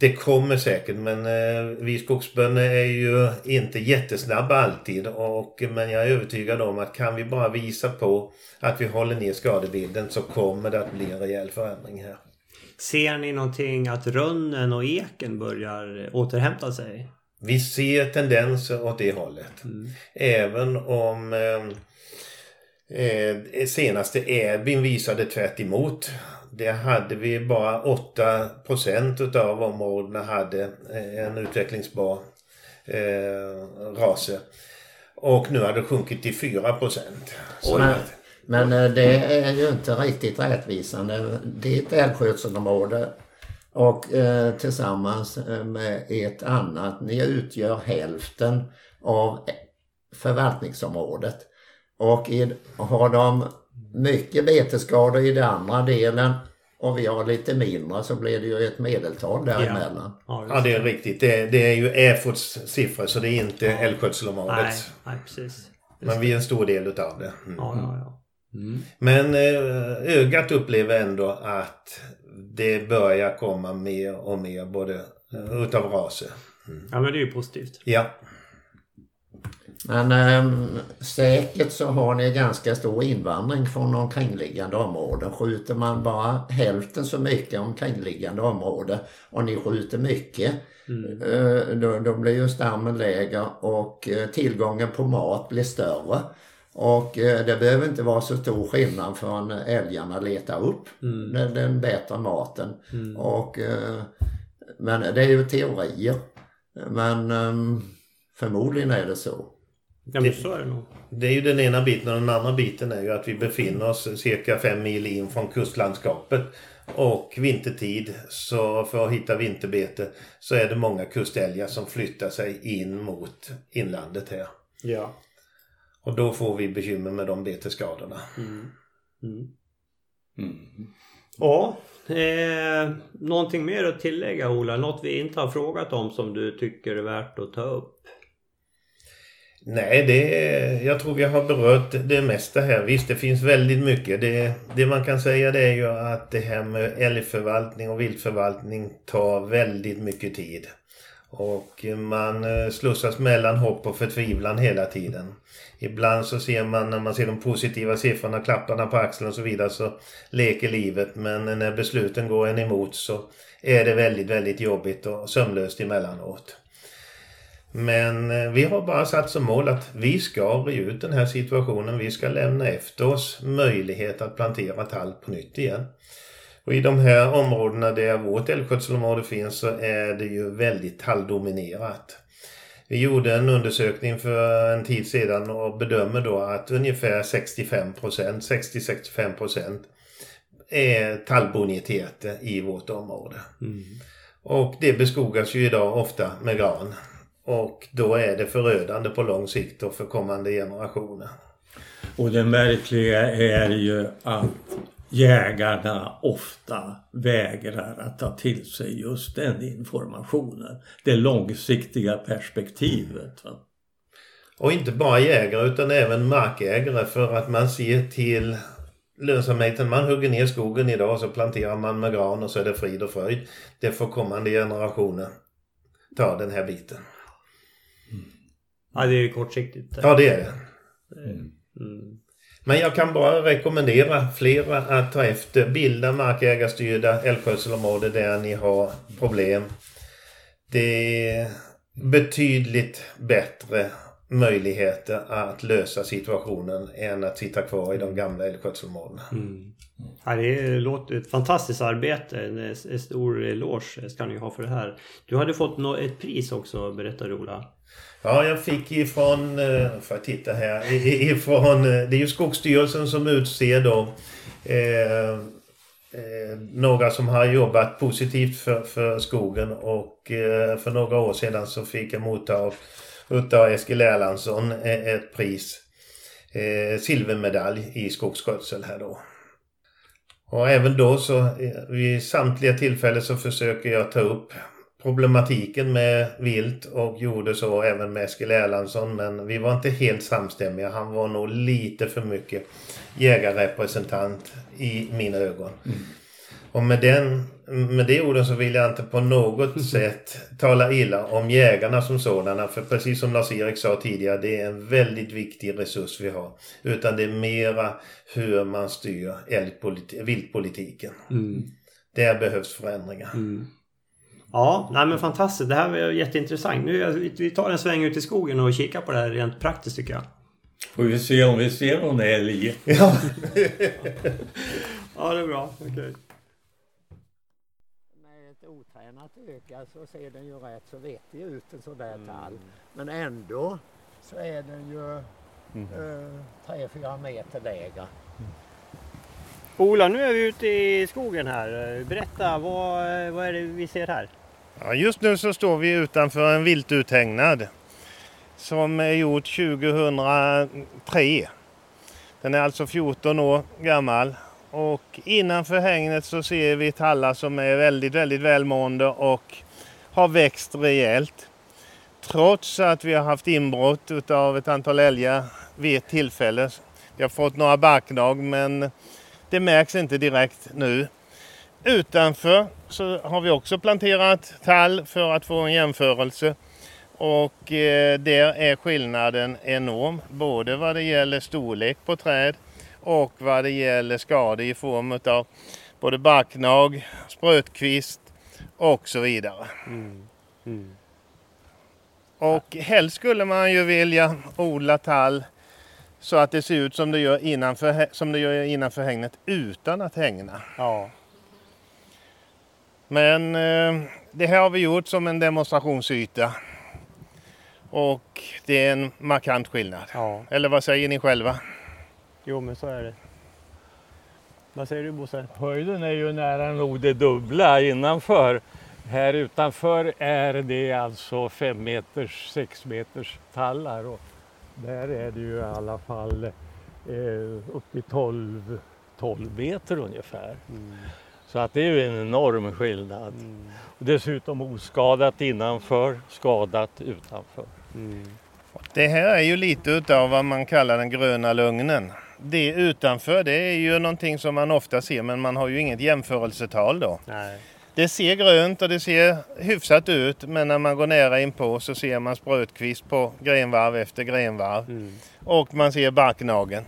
det kommer säkert men eh, vi skogsbönder är ju inte jättesnabba alltid. Och, men jag är övertygad om att kan vi bara visa på att vi håller ner skadebilden så kommer det att bli en rejäl förändring här. Ser ni någonting att rönnen och eken börjar återhämta sig? Vi ser tendenser åt det hållet. Mm. Även om eh, eh, senaste Edvin visade tvärt emot. Det hade vi bara 8% utav områdena hade eh, en utvecklingsbar eh, rase. Och nu har det sjunkit till 4 procent. Men, men eh, det är ju inte riktigt rättvisande. Ditt älgskötselområde och eh, tillsammans eh, med ett annat, ni utgör hälften av förvaltningsområdet. Och i, har de mycket betesskador i den andra delen och vi har lite mindre så blir det ju ett medeltal däremellan. Ja, Ja det är riktigt. Det, det är ju EFOTs siffror så det är inte älgskötselområdet. Nej, nej precis. Men vi är en stor del utav det. Mm. Ja, ja, ja. Mm. Men eh, ögat upplever ändå att det börjar komma mer och mer både eh, utav raser. ja, men det är ju positivt. Ja, Men eh, säkert så har ni ganska stor invandring från omkringliggande områden. Skjuter man bara hälften så mycket omkringliggande område och ni skjuter mycket Mm. eh, då, då blir ju stammen lägre och eh, tillgången på mat blir större. Och eh, det behöver inte vara så stor skillnad förrän älgarna letar upp Mm. den, den bättre maten. Mm. Och, men det är ju teorier. Men eh, förmodligen är det så. Ja, men så är det nog. det är ju den ena biten och den andra biten är ju att vi befinner oss cirka fem mil in från kustlandskapet. Och vintertid, så för att hitta vinterbete, så är det många kustälgar som flyttar sig in mot inlandet här. Ja. Och då får vi bekymmer med de betesskadorna. Mm. Mm. Mm. Ja, eh, någonting mer att tillägga Ola? Något vi inte har frågat om som du tycker är värt att ta upp? Nej, det, jag tror vi har berört det mesta här. Visst, det finns väldigt mycket. Det, det man kan säga det är ju att det här med älgförvaltning och viltförvaltning tar väldigt mycket tid. Och man eh, slussas mellan hopp och förtvivlan hela tiden. Ibland så ser man när man ser de positiva siffrorna, klapparna på axeln och så vidare så leker livet. Men när besluten går en emot så är det väldigt, väldigt jobbigt och sömlöst emellanåt. Men eh, vi har bara satt som mål att vi ska ry ut den här situationen. Vi ska lämna efter oss möjlighet att plantera tall på nytt igen. Och i de här områdena där vårt älgskötselområde finns så är det ju väldigt talldominerat. Vi gjorde en undersökning för en tid sedan och bedömer då att ungefär 65 60-65% är tallboniteter i vårt område. Mm. Och det beskogas ju idag ofta med gran. Och då är det förödande på lång sikt och för kommande generationer. Och det märkliga är ju att jägarna ofta vägrar att ta till sig just den informationen. Det långsiktiga perspektivet. Va? Och inte bara jägare utan även markägare för att man ser till lönsamheten. Man hugger ner skogen idag och så planterar man med gran och så är det frid och fröjd. Det får kommande generationer ta den här biten. Ja, det är kortsiktigt. Ja, det är det. Mm. Mm. Men jag kan bara rekommendera flera att ta efter. Bilda markägarstyrda älgskötselområden där ni har problem. Det är betydligt bättre möjligheter att lösa situationen än att sitta kvar i de gamla älgskötselområdena. Mm. Ja, det låter ett fantastiskt arbete. En stor eloge ska ni ha för det här. Du hade fått ett pris också berättade Ola. Ja, jag fick ifrån, eh, får jag titta här, ifrån, eh, det är ju Skogsstyrelsen som utser då eh, eh, några som har jobbat positivt för, för skogen och eh, för några år sedan så fick jag motta utav Eskil Erlandsson eh, ett pris. Eh, silvermedalj i skogsskötsel här då. Och även då så vid samtliga tillfällen så försöker jag ta upp problematiken med vilt och gjorde så även med Eskil Erlandsson men vi var inte helt samstämmiga. Han var nog lite för mycket jägarrepresentant i mina ögon. Mm. Och med, den, med det orden så vill jag inte på något sätt tala illa om jägarna som sådana. För precis som Lars-Erik sa tidigare, det är en väldigt viktig resurs vi har. Utan det är mera hur man styr viltpolitiken. Mm. Där behövs förändringar. Mm. Ja, nej men fantastiskt. Det här var jätteintressant. Nu, vi tar en sväng ut i skogen och kikar på det här rent praktiskt tycker jag. Får vi se om vi ser någon älg. Ja, ja det är bra. Okej. Okay. Med ett otränat öga så ser den ju rätt så vettig ut en sån där tall. Mm. Men ändå så är den ju mm. eh, 3-4 meter lägre. Mm. Ola, nu är vi ute i skogen här. Berätta, vad, vad är det vi ser här? Ja, just nu så står vi utanför en viltuthägnad som är gjord 2003. Den är alltså 14 år gammal och innanför hägnet så ser vi tallar som är väldigt, väldigt välmående och har växt rejält. Trots att vi har haft inbrott av ett antal älgar vid ett tillfälle. Vi har fått några barknag men det märks inte direkt nu. Utanför så har vi också planterat tall för att få en jämförelse. Och eh, där är skillnaden enorm, både vad det gäller storlek på träd och vad det gäller skador i form av både barknag, sprötkvist och så vidare. Mm. Mm. Och helst skulle man ju vilja odla tall så att det ser ut som det gör innanför, som det gör innanför hängnet utan att hängna. Ja. Men eh, det här har vi gjort som en demonstrationsyta. Och det är en markant skillnad. Ja. Eller vad säger ni själva? Jo men så är det. Vad säger du Bosse? Höjden är ju nära nog det dubbla innanför. Här utanför är det alltså 5 meters, 6 meters tallar. Och där är det ju i alla fall eh, upp till 12, 12 meter ungefär. Mm. Så att det är ju en enorm skillnad. Mm. Dessutom oskadat innanför, skadat utanför. Mm. Det här är ju lite utav vad man kallar den gröna lugnen. Det utanför det är ju någonting som man ofta ser men man har ju inget jämförelsetal då. Nej. Det ser grönt och det ser hyfsat ut men när man går nära in på så ser man sprötkvist på grenvarv efter grenvarv. Mm. Och man ser barknagen.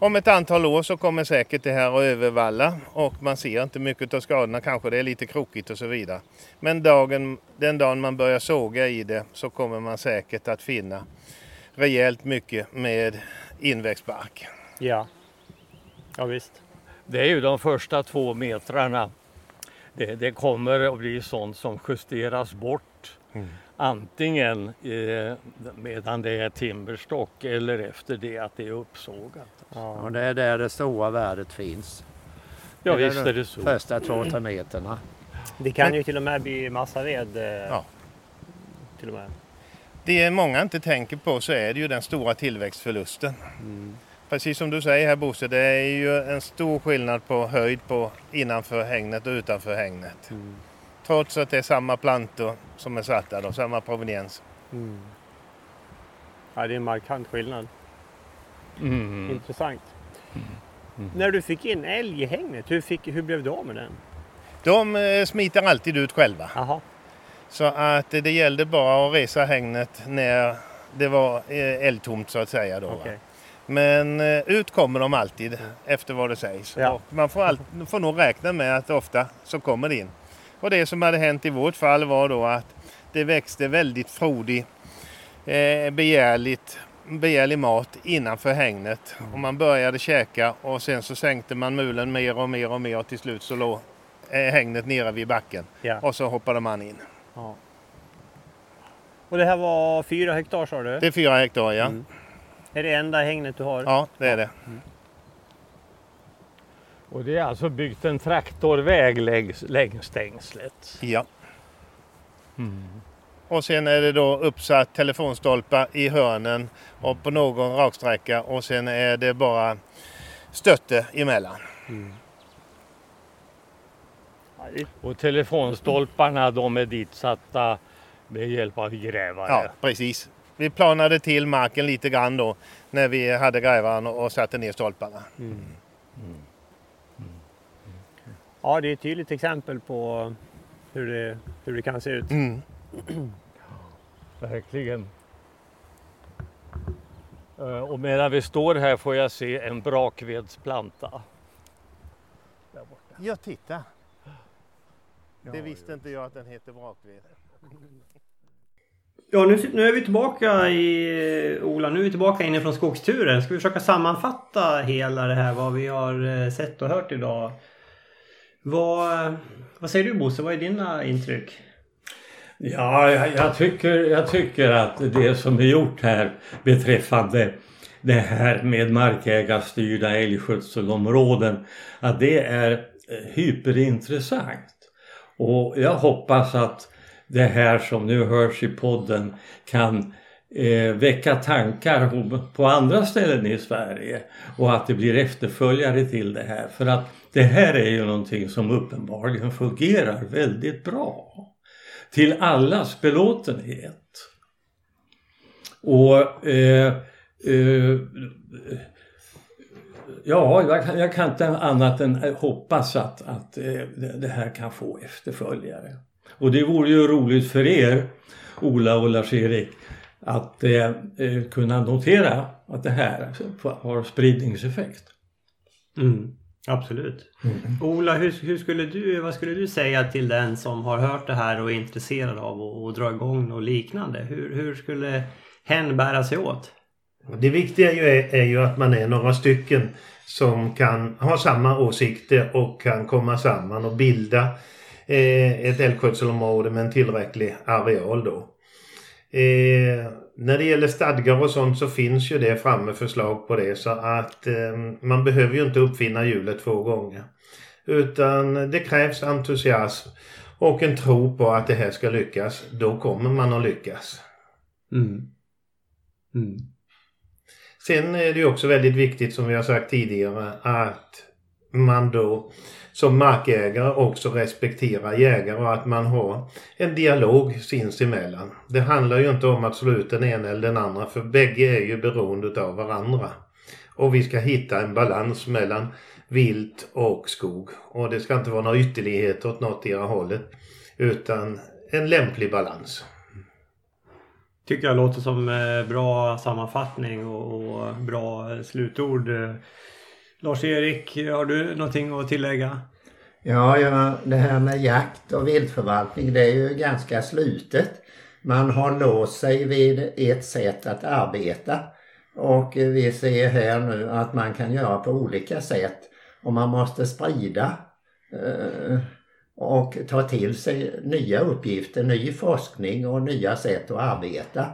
Om ett antal år så kommer säkert det här att övervalla och man ser inte mycket av skadorna. Kanske det är lite krokigt och så vidare. Men dagen, den dagen man börjar såga i det så kommer man säkert att finna rejält mycket med inväxt bark. Ja. Ja visst. Det är ju de första två metrarna. Det, det kommer att bli sånt som justeras bort. Antingen eh, medan det är timberstock eller efter det att det är uppsågat. Och det är där det stora värdet finns. Ja Det är visst de är det så. Första två, tre meterna. Det kan ju till och med bli massaved. Eh, Ja. Till och med. Det många inte tänker på så är det ju den stora tillväxtförlusten. Precis som du säger här Bosse, det är ju en stor skillnad på höjd på innanför hängnet och utanför hängnet. Trots att det är samma plantor som är satta då, samma proveniens. Ja, det är en markant skillnad. Mm. Intressant. När du fick in älg i hängnet, hur, fick, hur blev du av med den? De eh, smiter alltid ut själva. Jaha. Så att det gällde bara att resa hängnet när det var eh, eldtomt så att säga. Då. Okej. Men eh, ut kommer de alltid efter vad det sägs. Ja. Och man får, all, får nog räkna med att ofta så kommer det in. Och det som hade hänt i vårt fall var då att det växte väldigt frodig, eh, begärligt, begärlig mat innanför hängnet. Och man började käka och sen så sänkte man mulen mer och mer och mer och till slut så låg eh, hängnet nere vid backen. Ja. Och så hoppade man in. ja. Och det här var fyra hektar sa du? Det är fyra hektar ja. Mm. Är det enda hängnet du har? Ja, det är det. Och det är alltså byggt en traktorväg längs, längs stängslet. Ja. Och sen är det då uppsatt telefonstolpar i hörnen och på någon raksträcka och sen är det bara stötte emellan. Det- Och telefonstolparna de är ditsatta med hjälp av grävare. Ja, precis. Vi planade till marken lite grann då när vi hade grävaren och satte ner stolparna. Ja, det är ett tydligt exempel på hur det, hur det kan se ut. Mm. Verkligen. Eh, Och medan vi står här får jag se en brakvedsplanta. Där borta. Ja, titta. Det visste inte jag att den heter brakved. Ja, nu, nu är vi tillbaka i Ola. Nu är vi tillbaka inifrån skogsturen. Ska vi försöka sammanfatta hela det här vad vi har eh, sett och hört idag? Vad, vad säger du Bosse? Vad är dina intryck? Ja, jag, jag, tycker, jag tycker att det som är gjort här beträffande det här med markägarstyrda älgskötselområden, att det är eh, hyperintressant. Och jag hoppas att det här som nu hörs i podden kan eh, väcka tankar på andra ställen i Sverige och att det blir efterföljare till det här. För att det här är ju någonting som uppenbarligen fungerar väldigt bra till allas belåtenhet. Och eh, eh, ja, jag kan, jag kan inte annat än eh, hoppas att, att eh, det här kan få efterföljare. Och det vore ju roligt för er, Ola och Lars-Erik, att eh, eh, kunna notera att det här har spridningseffekt. Mm, absolut. Ola, hur, hur skulle du, vad skulle du säga till den som har hört det här och är intresserad av att, att dra igång något liknande? Hur, hur skulle hen bära sig åt? Det viktiga ju är, är ju att man är några stycken som kan ha samma åsikter och kan komma samman och bilda eh, ett älgskötselområde med en tillräcklig areal då. Eh, när det gäller stadgar och sånt så finns ju det framme förslag på det så att eh, man behöver ju inte uppfinna hjulet två gånger. Utan det krävs entusiasm och en tro på att det här ska lyckas. Då kommer man att lyckas. Mm. Mm. Sen är det ju också väldigt viktigt som vi har sagt tidigare att man då som markägare också respekterar jägare och att man har en dialog sinsemellan. Det handlar ju inte om att slå ut den ena eller den andra för bägge är ju beroende av varandra. Och vi ska hitta en balans mellan vilt och skog. Och det ska inte vara några ytterligheter åt något era hållet utan en lämplig balans. Tycker jag låter som eh, bra sammanfattning och bra eh, slutord. Eh, Lars-Erik, har du någonting att tillägga? Ja, ja, det här med jakt och viltförvaltning det är ju ganska slutet. Man har låst sig vid ett sätt att arbeta och vi ser här nu att man kan göra på olika sätt och man måste sprida eh, och ta till sig nya uppgifter, ny forskning och nya sätt att arbeta.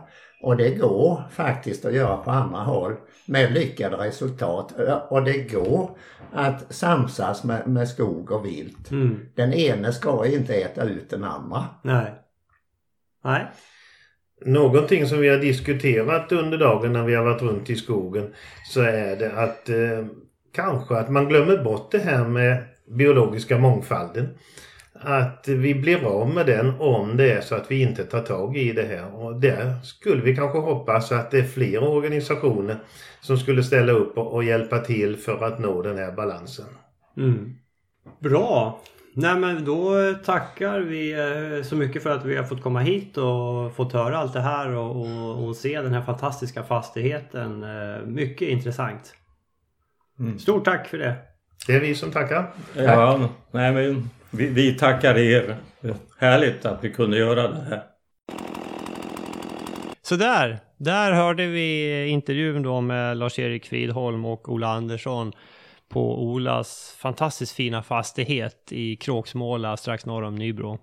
Och det går faktiskt att göra på andra håll med lyckade resultat. Och det går att samsas med, med skog och vilt. Mm. Den ene ska inte äta ut den andra. Nej. Nej. Någonting som vi har diskuterat under dagen när vi har varit runt i skogen så är det att eh, kanske att man glömmer bort det här med biologiska mångfalden. Att vi blir av med den om det är så att vi inte tar tag i det här. Och där skulle vi kanske hoppas att det är fler organisationer som skulle ställa upp och, hjälpa till för att nå den här balansen. Mm. Bra! Nej men då tackar vi eh, så mycket för att vi har fått komma hit och fått höra allt det här och, och, och se den här fantastiska fastigheten. Eh, Mycket intressant. Mm. Stort tack för det! Det är vi som tackar. Ja, nej, men vi, vi tackar er. Härligt att vi kunde göra det här. Så där, där hörde vi intervjun då med Lars-Erik Fridholm och Ola Andersson på Olas fantastiskt fina fastighet i Kråksmåla strax norr om Nybro.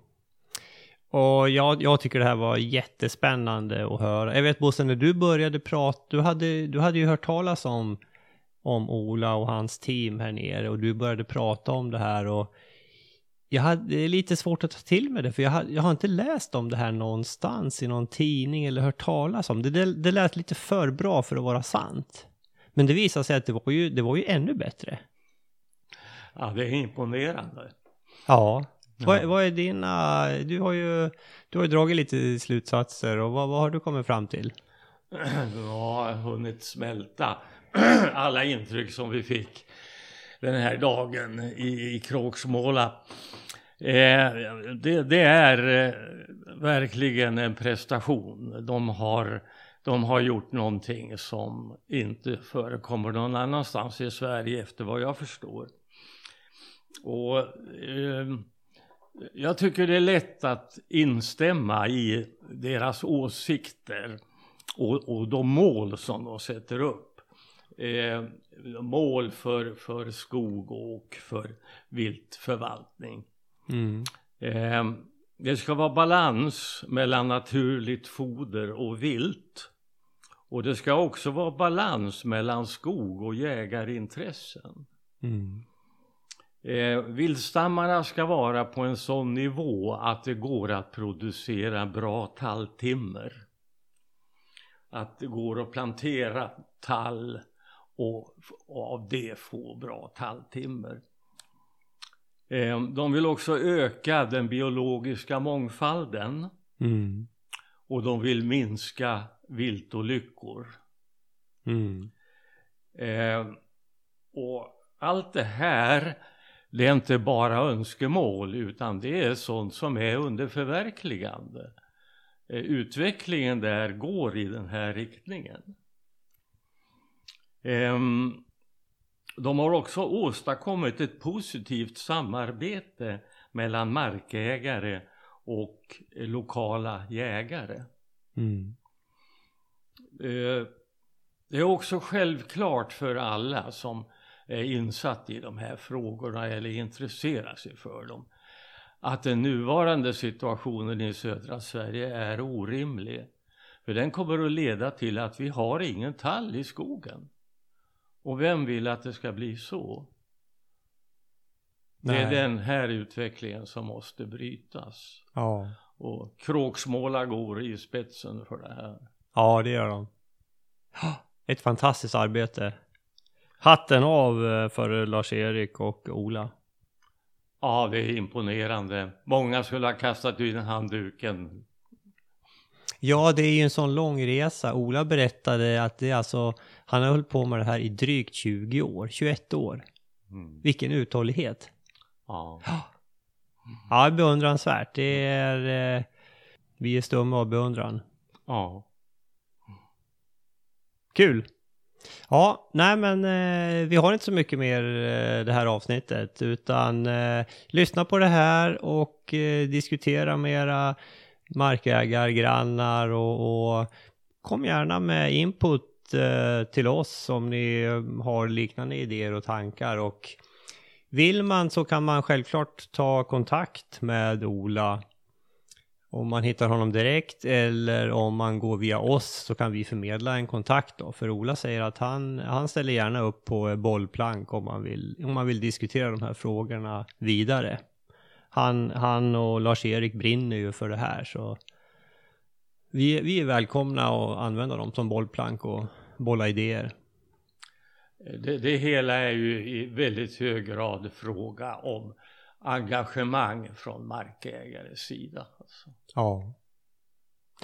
Och jag, jag tycker det här var jättespännande att höra. Jag vet Bosse, när du började prata, du hade, du hade ju hört talas om, om Ola och hans team här nere och du började prata om det här och jag hade lite svårt att ta till mig det för jag har, jag har inte läst om det här någonstans i någon tidning eller hört talas om det. Det, det lät lite för bra för att vara sant. Men det visade sig att det var ju, det var ju ännu bättre. Ja, det är imponerande. Ja. Vad, vad är dina... Du har ju, du har ju dragit lite slutsatser och vad, vad har du kommit fram till? Jag har hunnit smälta alla intryck som vi fick den här dagen i, i Kråksmåla. Eh, det, det är eh, verkligen en prestation. De har, de har gjort någonting som inte förekommer någon annanstans i Sverige efter vad jag förstår. Och eh, jag tycker det är lätt att instämma i deras åsikter och, och de mål som de sätter upp. Eh, mål för, för skog och för viltförvaltning. Mm. Eh, det ska vara balans mellan naturligt foder och vilt. Och det ska också vara balans mellan skog och jägarintressen. Mm. Eh, viltstammarna ska vara på en sån nivå att det går att producera bra talltimmer. Att det går att plantera tall och, och av det få bra talltimmer. Eh, de vill också öka den biologiska mångfalden Mm. och de vill minska viltolyckor. Mm. Eh, och allt det här, det är inte bara önskemål utan det är sånt som är under förverkligande. Eh, utvecklingen där går i den här riktningen. Eh, de har också åstadkommit ett positivt samarbete mellan markägare och lokala jägare. Mm. Eh, Det är också självklart för alla som är insatt i de här frågorna eller intresserar sig för dem att den nuvarande situationen i södra Sverige är orimlig. För den kommer att leda till att vi har ingen tall i skogen. Och vem vill att det ska bli så? Det är Nej. den här utvecklingen som måste brytas. Ja. Och Kråksmåla går i spetsen för det här. ja, det gör de. Ett fantastiskt arbete. Hatten av eh, för Lars-Erik och Ola. Ja, det är imponerande. Många skulle ha kastat in handduken. Ja, det är ju en sån lång resa. Ola berättade att det är alltså, han har hållit på med det här i drygt 20 år, 21 år. Mm. Vilken uthållighet. Ja. Ja, beundransvärt. Det är, eh, vi är stumma av beundran. ja. Kul! Ja, nej men eh, vi har inte så mycket mer eh, det här avsnittet utan eh, lyssna på det här och eh, diskutera med era markägargrannar och, och kom gärna med input eh, till oss om ni har liknande idéer och tankar och vill man så kan man självklart ta kontakt med Ola om man hittar honom direkt eller om man går via oss så kan vi förmedla en kontakt då. För Ola säger att han, han ställer gärna upp på bollplank om man vill, om man vill diskutera de här frågorna vidare. Han, han och Lars-Erik brinner ju för det här så vi, vi är välkomna att använda dem som bollplank och bolla idéer. Det, det hela är ju i väldigt hög grad fråga om engagemang från markägares sida. Alltså. Ja.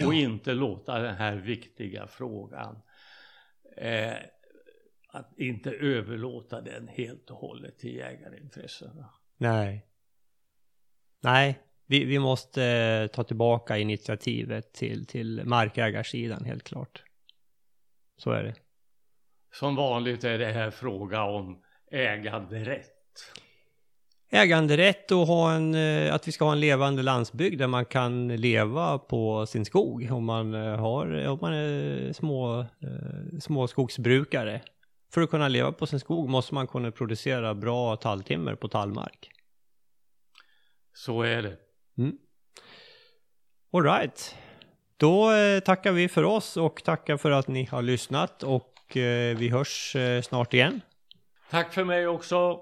Och inte låta den här viktiga frågan eh, att inte överlåta den helt och hållet till jägarintressena. Nej. Nej, vi, vi måste eh, ta tillbaka initiativet till, till markägarsidan helt klart. Så är det. Som vanligt är det här fråga om äganderätt. Äganderätt och ha en, eh, att vi ska ha en levande landsbygd där man kan leva på sin skog om man, eh, har, om man är små, små skogsbrukare. För att kunna leva på sin skog måste man kunna producera bra talltimmer på tallmark. Så är det. Mm. Alright. Då eh, tackar vi för oss och tackar för att ni har lyssnat och eh, vi hörs eh, snart igen. Tack för mig också.